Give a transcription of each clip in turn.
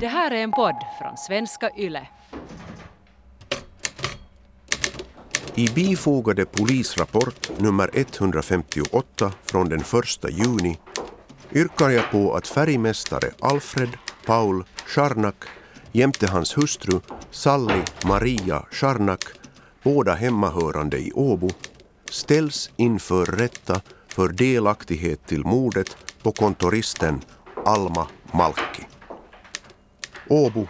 Det här är en podd från svenska YLE. I bifogade polisrapport nummer 158 från den 1 juni yrkar jag på att färgmästare Alfred Paul Scharnak jämte hans hustru Sally Maria Scharnak, båda hemmahörande i Åbo, ställs inför rätta för delaktighet till mordet på kontoristen Alma Malk. Åbo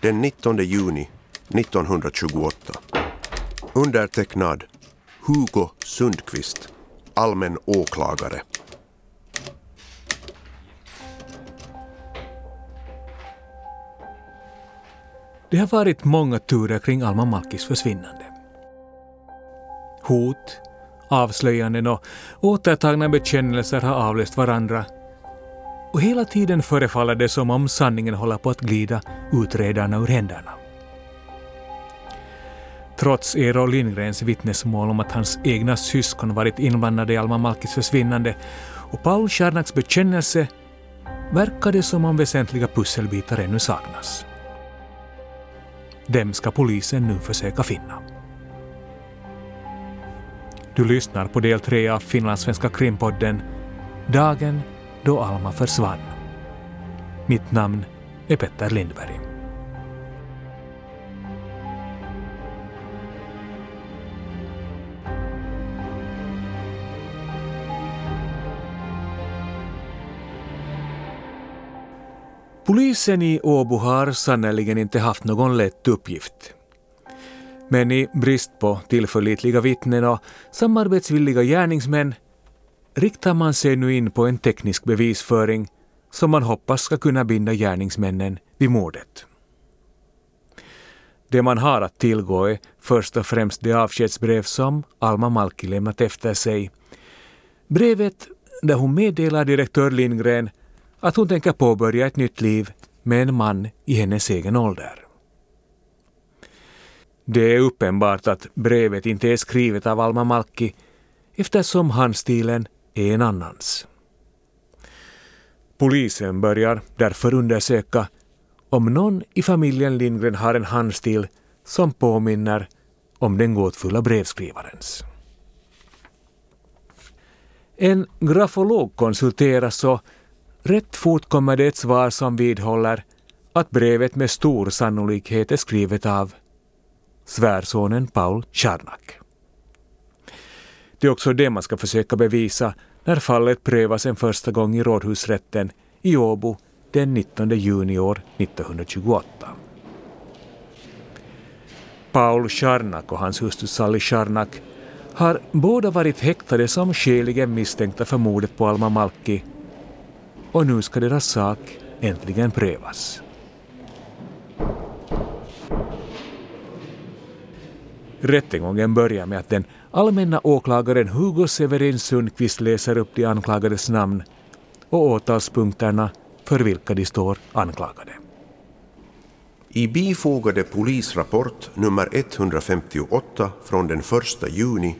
den 19 juni 1928. Undertecknad Hugo Sundqvist, allmän åklagare. Det har varit många turer kring Alma Malkis försvinnande. Hot, avslöjanden och återtagna bekännelser har avlöst varandra och hela tiden förefaller det som om sanningen håller på att glida utredarna ur händerna. Trots Eero Lindgrens vittnesmål om att hans egna syskon varit inblandade i Alma Malkis försvinnande och Paul Scharnaks bekännelse verkar det som om väsentliga pusselbitar ännu saknas. Dem ska polisen nu försöka finna. Du lyssnar på del tre av Finlandssvenska krimpodden Dagen då Alma försvann. Mitt namn är Petter Lindberg. Polisen i Åbo har sannerligen inte haft någon lätt uppgift. Men i brist på tillförlitliga vittnen och samarbetsvilliga gärningsmän riktar man sig nu in på en teknisk bevisföring som man hoppas ska kunna binda gärningsmännen vid mordet. Det man har att tillgå är först och främst det avskedsbrev som Alma Malki lämnat efter sig. Brevet där hon meddelar direktör Lindgren att hon tänker påbörja ett nytt liv med en man i hennes egen ålder. Det är uppenbart att brevet inte är skrivet av Alma Malki eftersom handstilen är en annans. Polisen börjar därför undersöka om någon i familjen Lindgren har en handstil som påminner om den gåtfulla brevskrivarens. En grafolog konsulteras och rätt fort kommer det ett svar som vidhåller att brevet med stor sannolikhet är skrivet av svärsonen Paul Charnak. Det är också det man ska försöka bevisa när fallet prövas en första gång i rådhusrätten i Åbo den 19 juni år 1928. Paul Charnak och hans hustru Sally Charnak har båda varit häktade som skäligen misstänkta för mordet på Alma Malki och nu ska deras sak äntligen prövas. Rättegången börjar med att den allmänna åklagaren Hugo Severin Sundqvist läser upp de anklagades namn och åtalspunkterna för vilka de står anklagade. I bifogade polisrapport nummer 158 från den 1 juni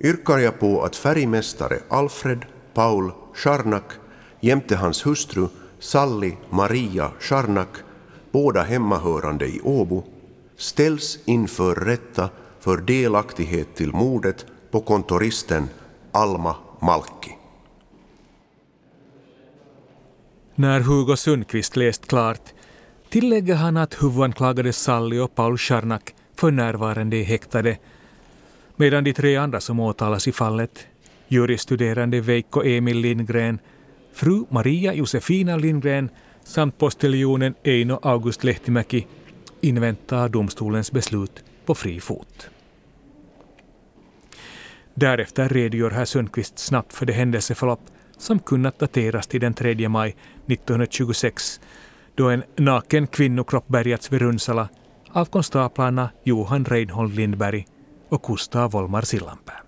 yrkar jag på att färgmästare Alfred Paul Scharnak jämte hans hustru Sally Maria Scharnak, båda hemmahörande i Åbo, ställs inför rätta för delaktighet till mordet på kontoristen Alma Malki. När Hugo Sundqvist läst klart tillägger han att huvudanklagade Sally och Paul Scharnak för närvarande är häktade, medan de tre andra som åtalas i fallet, juristuderande Veikko Emil Lindgren, fru Maria Josefina Lindgren samt postiljonen Eino August Lehtimäki inväntar domstolens beslut på fri fot. Därefter redogör herr Sundqvist snabbt för det händelseförlopp som kunnat dateras till den 3 maj 1926 då en naken kvinnokropp bärgats vid Runsala av konstaplarna Johan Reinhold Lindberg och Gustav Volmar Sillanpää.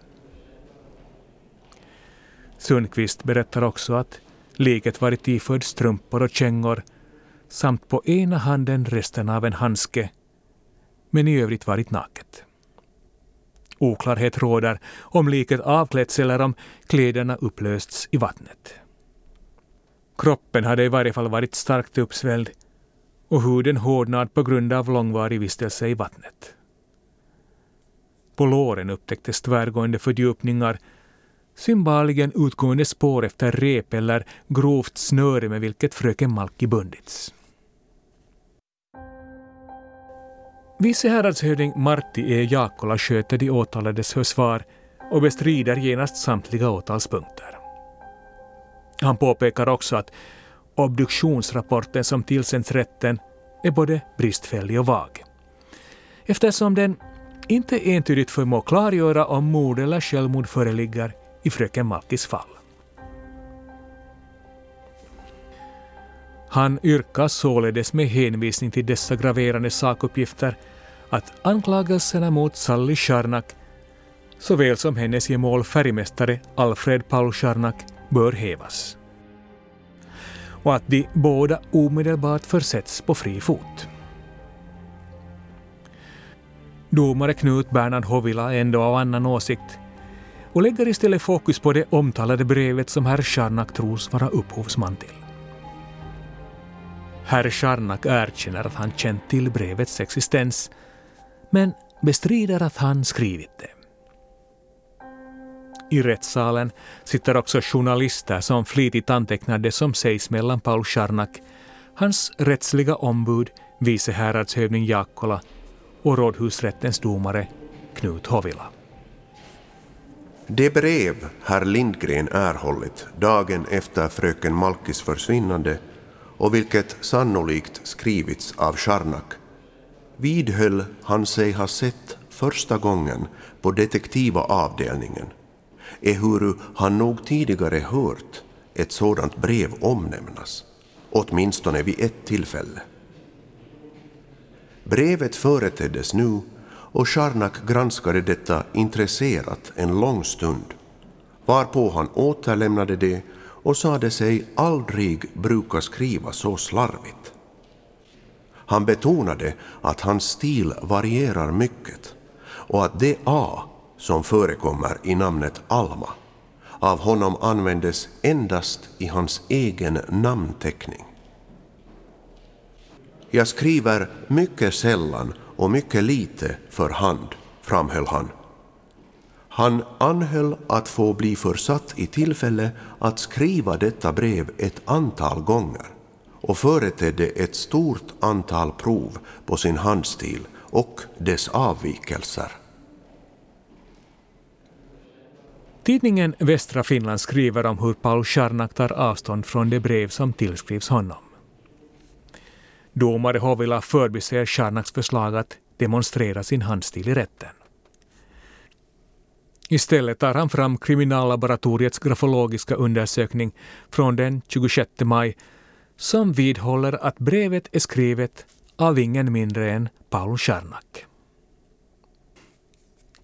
Sundqvist berättar också att liket varit iförd strumpor och kängor samt på ena handen resten av en handske, men i övrigt varit naket. Oklarhet råder om liket avklätts eller om kläderna upplösts i vattnet. Kroppen hade i varje fall varit starkt uppsvälld och huden hårdnad på grund av långvarig vistelse i vattnet. På låren upptäcktes tvärgående fördjupningar, synbarligen utgående spår efter rep eller grovt snöre med vilket fröken Malki bundits. Vice häradshövding Martti E. Jaakkola sköter de åtalades försvar och bestrider genast samtliga åtalspunkter. Han påpekar också att obduktionsrapporten som tillsänds rätten är både bristfällig och vag. Eftersom den inte entydigt förmår klargöra om mord eller självmord föreligger i fröken Malkis fall. Han yrkar således med hänvisning till dessa graverande sakuppgifter att anklagelserna mot Sally Scharnak såväl som hennes gemål färgmästare Alfred Paul Scharnak bör hävas. Och att de båda omedelbart försätts på fri fot. Domare Knut Bernhard Hovila är ändå av annan åsikt och lägger istället fokus på det omtalade brevet som herr Scharnak tros vara upphovsman till. Herr Scharnak erkänner att han känt till brevets existens, men bestrider att han skrivit det. I rättssalen sitter också journalister som flitigt antecknar det som sägs mellan Paul Scharnak, hans rättsliga ombud, vice häradshövding Jakola och rådhusrättens domare Knut Hovila. Det brev herr Lindgren erhållit dagen efter fröken Malkis försvinnande och vilket sannolikt skrivits av Charnak vidhöll han sig ha sett första gången på detektiva avdelningen ehuru han nog tidigare hört ett sådant brev omnämnas, åtminstone vid ett tillfälle. Brevet företeddes nu och Charnak granskade detta intresserat en lång stund, varpå han återlämnade det och sade sig aldrig bruka skriva så slarvigt. Han betonade att hans stil varierar mycket och att det A som förekommer i namnet Alma av honom användes endast i hans egen namnteckning. Jag skriver mycket sällan och mycket lite för hand, framhöll han. Han anhöll att få bli försatt i tillfälle att skriva detta brev ett antal gånger och företedde ett stort antal prov på sin handstil och dess avvikelser. Tidningen Västra Finland skriver om hur Paul Scharnak tar avstånd från det brev som tillskrivs honom. Domare Hovila förbiser Scharnaks förslag att demonstrera sin handstil i rätten. Istället tar han fram kriminallaboratoriets grafologiska undersökning från den 26 maj som vidhåller att brevet är skrivet av ingen mindre än Paul Scharnak.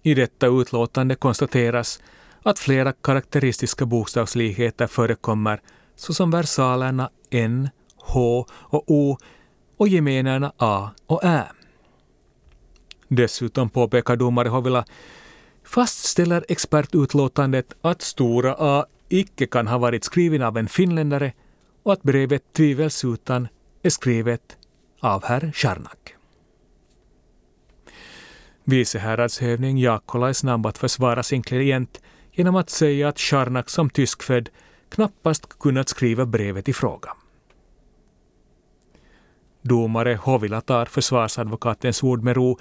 I detta utlåtande konstateras att flera karaktäristiska bokstavslikheter förekommer såsom versalerna N, H och O och gemenerna A och Ä. Dessutom påpekar domare Hovila fastställer expertutlåtandet att stora A icke kan ha varit skriven av en finländare och att brevet tvivelsutan är skrivet av herr Scharnak. Vice häradshövding Jaakkola är snabb att försvara sin klient genom att säga att Scharnak som tyskfödd knappast kunnat skriva brevet i fråga. Domare Hovila tar försvarsadvokatens ord med ro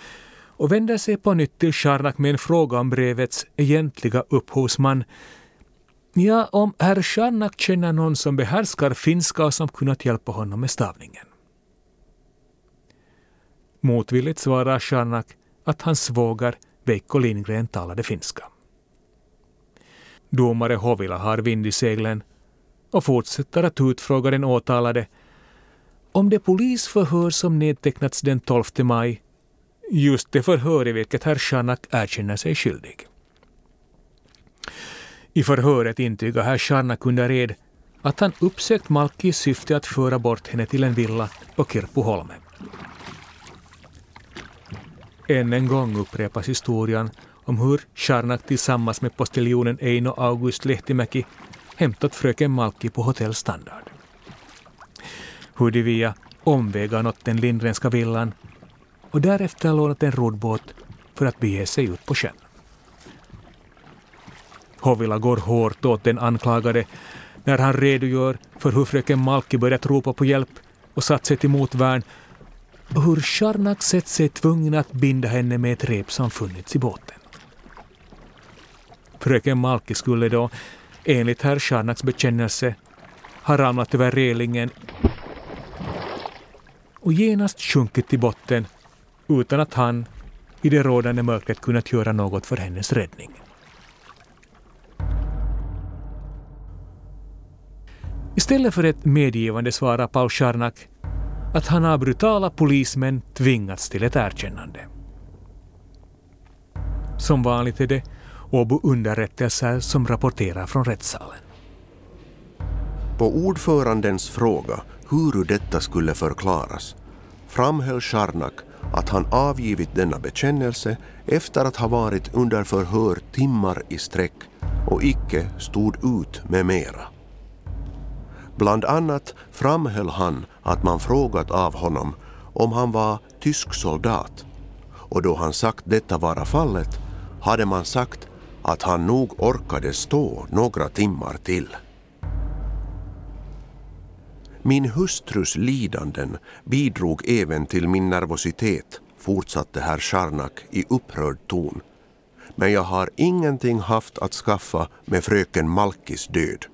och vänder sig på nytt till Scharnak med en fråga om brevets egentliga upphovsman. Ja, om herr Scharnak känner någon som behärskar finska och som kunnat hjälpa honom med stavningen. Motvilligt svarar Scharnak att hans svåger Veikko Lindgren talade finska. Domare Hovila har vind i seglen och fortsätter att utfråga den åtalade om det polisförhör som nedtecknats den 12 maj, just det förhör i vilket herr Shanak erkänner sig skyldig. I förhöret intygar herr Shanak under ed att han uppsökt Malki i syfte att föra bort henne till en villa på Kirpuholme. Än en gång upprepas historien om hur Charnak tillsammans med postiljonen Eino August Lehtimäki hämtat fröken Malki på Hotell Standard. Hur de via omvägar nått den lindrenska villan och därefter lånat en roddbåt för att bege sig ut på sjön. Hovila går hårt åt den anklagade när han redogör för hur fröken Malki börjat ropa på hjälp och satt sig till motvärn och hur Sharnak sett sig tvungen att binda henne med ett rep som funnits i båten. Fröken Malki skulle då, enligt herr Sharnaks bekännelse, ha ramlat över relingen och genast sjunkit till botten utan att han i det rådande mörkret kunnat göra något för hennes räddning. Istället för ett medgivande svarar Paul Charnak att han av brutala polismän tvingats till ett erkännande. Som vanligt är det Åbo underrättelser som rapporterar från rättssalen. På ordförandens fråga hur detta skulle förklaras framhöll Charnak att han avgivit denna bekännelse efter att ha varit under förhör timmar i sträck och icke stod ut med mera. Bland annat framhöll han att man frågat av honom om han var tysk soldat och då han sagt detta vara fallet hade man sagt att han nog orkade stå några timmar till. Min hustrus lidanden bidrog även till min nervositet, fortsatte herr Scharnak i upprörd ton. Men jag har ingenting haft att skaffa med fröken Malkis död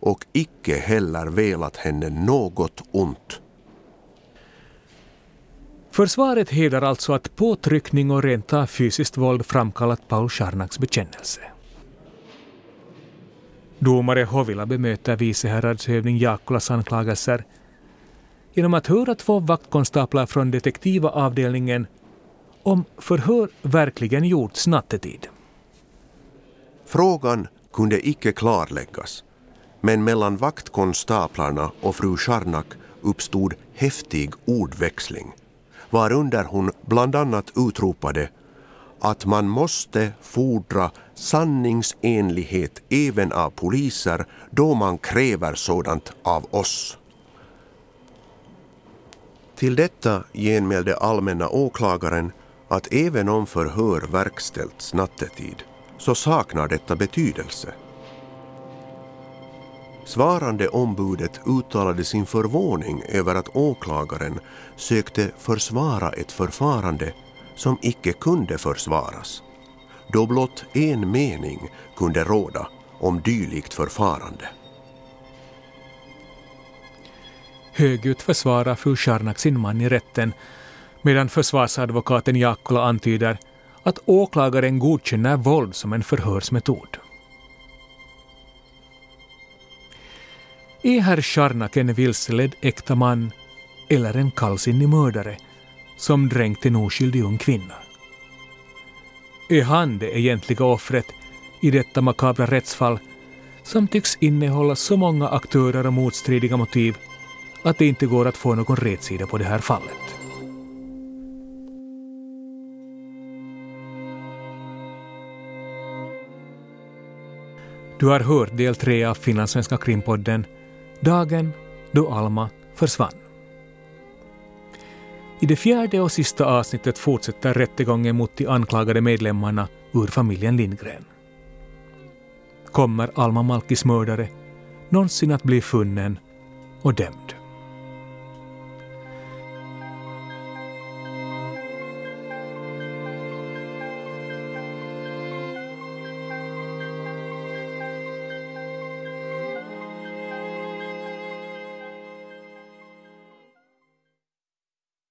och icke heller velat henne något ont. Försvaret hävdar alltså att påtryckning och rent av fysiskt våld framkallat Paul Scharnaks bekännelse. Domare Hovila bemöter viceherradshövding Jaakkolas anklagelser genom att höra två vaktkonstaplar från detektiva avdelningen om förhör verkligen gjorts nattetid. Frågan kunde icke klarläggas, men mellan vaktkonstaplarna och fru Scharnak uppstod häftig ordväxling, varunder hon bland annat utropade att man måste fordra sanningsenlighet även av poliser då man kräver sådant av oss. Till detta genmälde allmänna åklagaren att även om förhör verkställts nattetid så saknar detta betydelse. Svarande ombudet uttalade sin förvåning över att åklagaren sökte försvara ett förfarande som icke kunde försvaras, då blott en mening kunde råda om dylikt förfarande. Högljutt försvarar fru Scharnak sin man i rätten medan försvarsadvokaten Jaakkola antyder att åklagaren godkänner våld som en förhörsmetod. Är herr Scharnak en vilseledd äkta man eller en kallsinnig mördare som dränkt en oskyldig ung kvinna? Är han det egentliga offret i detta makabra rättsfall som tycks innehålla så många aktörer och motstridiga motiv att det inte går att få någon rätsida på det här fallet? Du har hört del tre av Finlandssvenska krimpodden Dagen då Alma försvann. I det fjärde och sista avsnittet fortsätter rättegången mot de anklagade medlemmarna ur familjen Lindgren. Kommer Alma Malkis mördare någonsin att bli funnen och dömd?